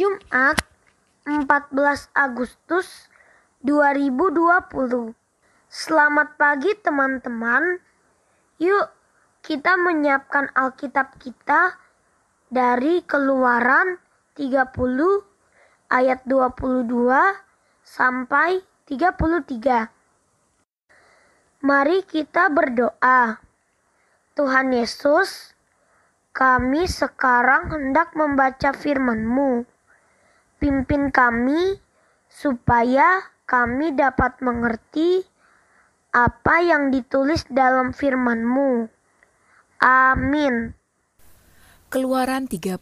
Jumat 14 Agustus 2020 Selamat pagi teman-teman. Yuk kita menyiapkan Alkitab kita dari keluaran 30 ayat 22 sampai 33 Mari kita berdoa. Tuhan Yesus, kami sekarang hendak membaca firman-Mu pimpin kami supaya kami dapat mengerti apa yang ditulis dalam firman-Mu. Amin. Keluaran 30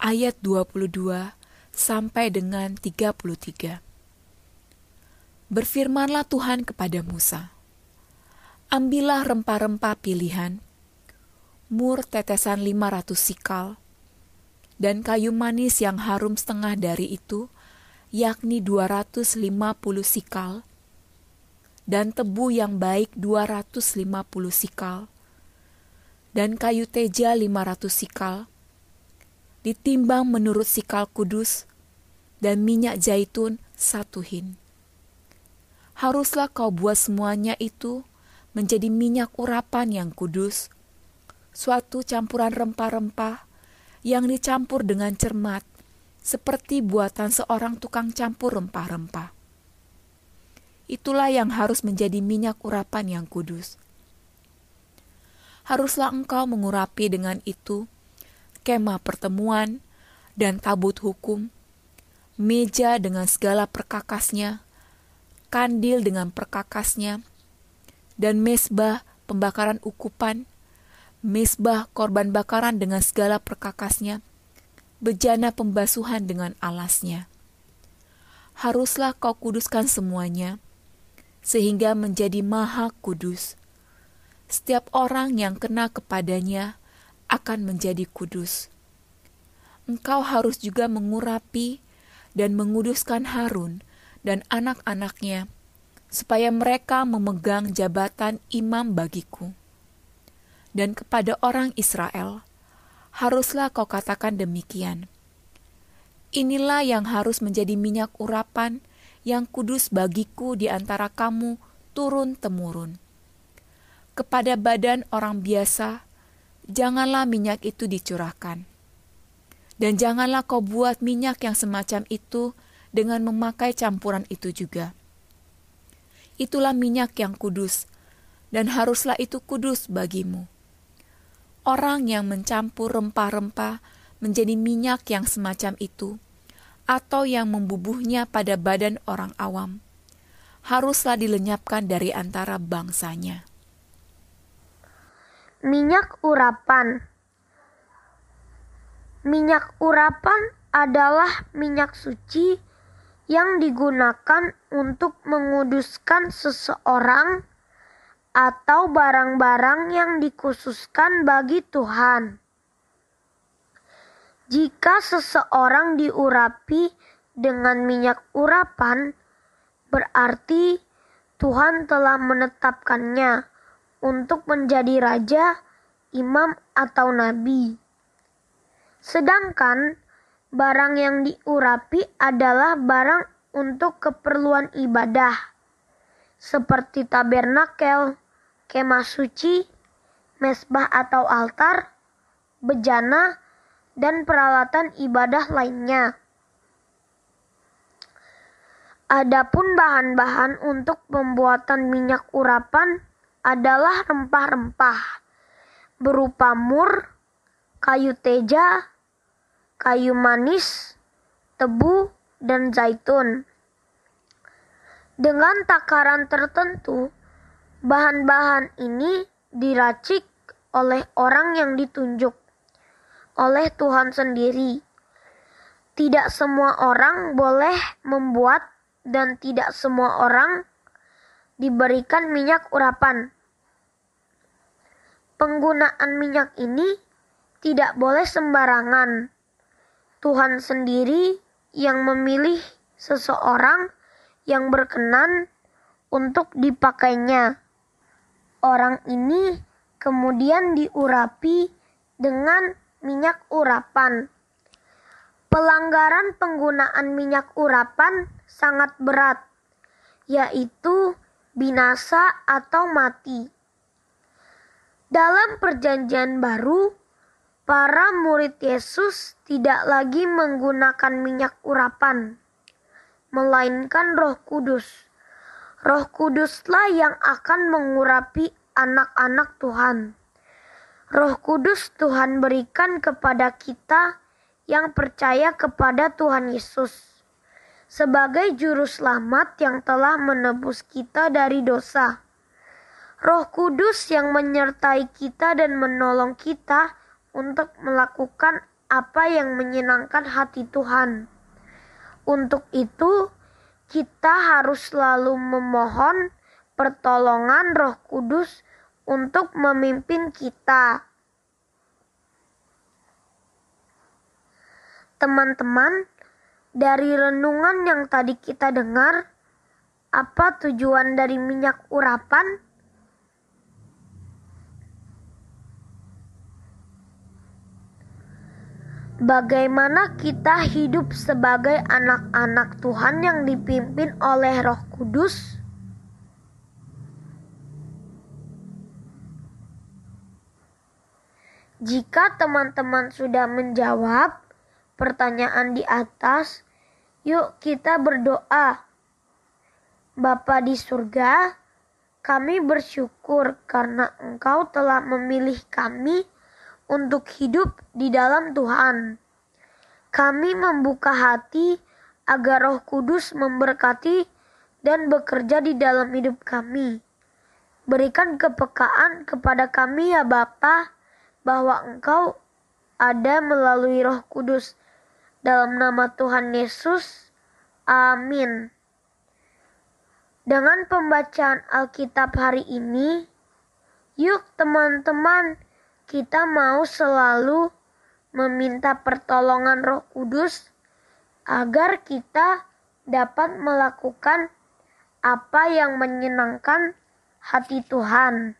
ayat 22 sampai dengan 33. Berfirmanlah Tuhan kepada Musa, Ambillah rempah-rempah pilihan, mur tetesan 500 sikal, dan kayu manis yang harum setengah dari itu, yakni 250 sikal, dan tebu yang baik 250 sikal, dan kayu teja 500 sikal, ditimbang menurut sikal kudus, dan minyak zaitun satu hin. Haruslah kau buat semuanya itu menjadi minyak urapan yang kudus, suatu campuran rempah-rempah yang dicampur dengan cermat, seperti buatan seorang tukang campur rempah-rempah. Itulah yang harus menjadi minyak urapan yang kudus. Haruslah engkau mengurapi dengan itu kemah pertemuan dan tabut hukum, meja dengan segala perkakasnya, kandil dengan perkakasnya, dan mesbah pembakaran ukupan, mesbah korban bakaran dengan segala perkakasnya, bejana pembasuhan dengan alasnya. Haruslah kau kuduskan semuanya, sehingga menjadi maha kudus. Setiap orang yang kena kepadanya akan menjadi kudus. Engkau harus juga mengurapi dan menguduskan Harun dan anak-anaknya, supaya mereka memegang jabatan imam bagiku dan kepada orang Israel, haruslah kau katakan demikian. Inilah yang harus menjadi minyak urapan yang kudus bagiku di antara kamu turun-temurun. Kepada badan orang biasa, janganlah minyak itu dicurahkan. Dan janganlah kau buat minyak yang semacam itu dengan memakai campuran itu juga. Itulah minyak yang kudus, dan haruslah itu kudus bagimu orang yang mencampur rempah-rempah menjadi minyak yang semacam itu, atau yang membubuhnya pada badan orang awam, haruslah dilenyapkan dari antara bangsanya. Minyak urapan Minyak urapan adalah minyak suci yang digunakan untuk menguduskan seseorang atau barang-barang yang dikhususkan bagi Tuhan. Jika seseorang diurapi dengan minyak urapan, berarti Tuhan telah menetapkannya untuk menjadi raja, imam, atau nabi. Sedangkan barang yang diurapi adalah barang untuk keperluan ibadah, seperti tabernakel, kemah suci, mesbah atau altar, bejana, dan peralatan ibadah lainnya. Adapun bahan-bahan untuk pembuatan minyak urapan adalah rempah-rempah berupa mur, kayu teja, kayu manis, tebu, dan zaitun. Dengan takaran tertentu, Bahan-bahan ini diracik oleh orang yang ditunjuk oleh Tuhan sendiri. Tidak semua orang boleh membuat dan tidak semua orang diberikan minyak urapan. Penggunaan minyak ini tidak boleh sembarangan. Tuhan sendiri yang memilih seseorang yang berkenan untuk dipakainya. Orang ini kemudian diurapi dengan minyak urapan. Pelanggaran penggunaan minyak urapan sangat berat, yaitu binasa atau mati. Dalam Perjanjian Baru, para murid Yesus tidak lagi menggunakan minyak urapan, melainkan Roh Kudus. Roh Kuduslah yang akan mengurapi anak-anak Tuhan. Roh Kudus Tuhan berikan kepada kita yang percaya kepada Tuhan Yesus sebagai juru selamat yang telah menebus kita dari dosa. Roh Kudus yang menyertai kita dan menolong kita untuk melakukan apa yang menyenangkan hati Tuhan. Untuk itu, kita harus selalu memohon pertolongan Roh Kudus untuk memimpin kita. Teman-teman, dari renungan yang tadi kita dengar, apa tujuan dari minyak urapan? Bagaimana kita hidup sebagai anak-anak Tuhan yang dipimpin oleh Roh Kudus? Jika teman-teman sudah menjawab pertanyaan di atas, yuk kita berdoa. Bapa di surga, kami bersyukur karena Engkau telah memilih kami untuk hidup di dalam Tuhan. Kami membuka hati agar Roh Kudus memberkati dan bekerja di dalam hidup kami. Berikan kepekaan kepada kami ya Bapa bahwa Engkau ada melalui Roh Kudus. Dalam nama Tuhan Yesus, amin. Dengan pembacaan Alkitab hari ini, yuk teman-teman, kita mau selalu meminta pertolongan Roh Kudus agar kita dapat melakukan apa yang menyenangkan hati Tuhan.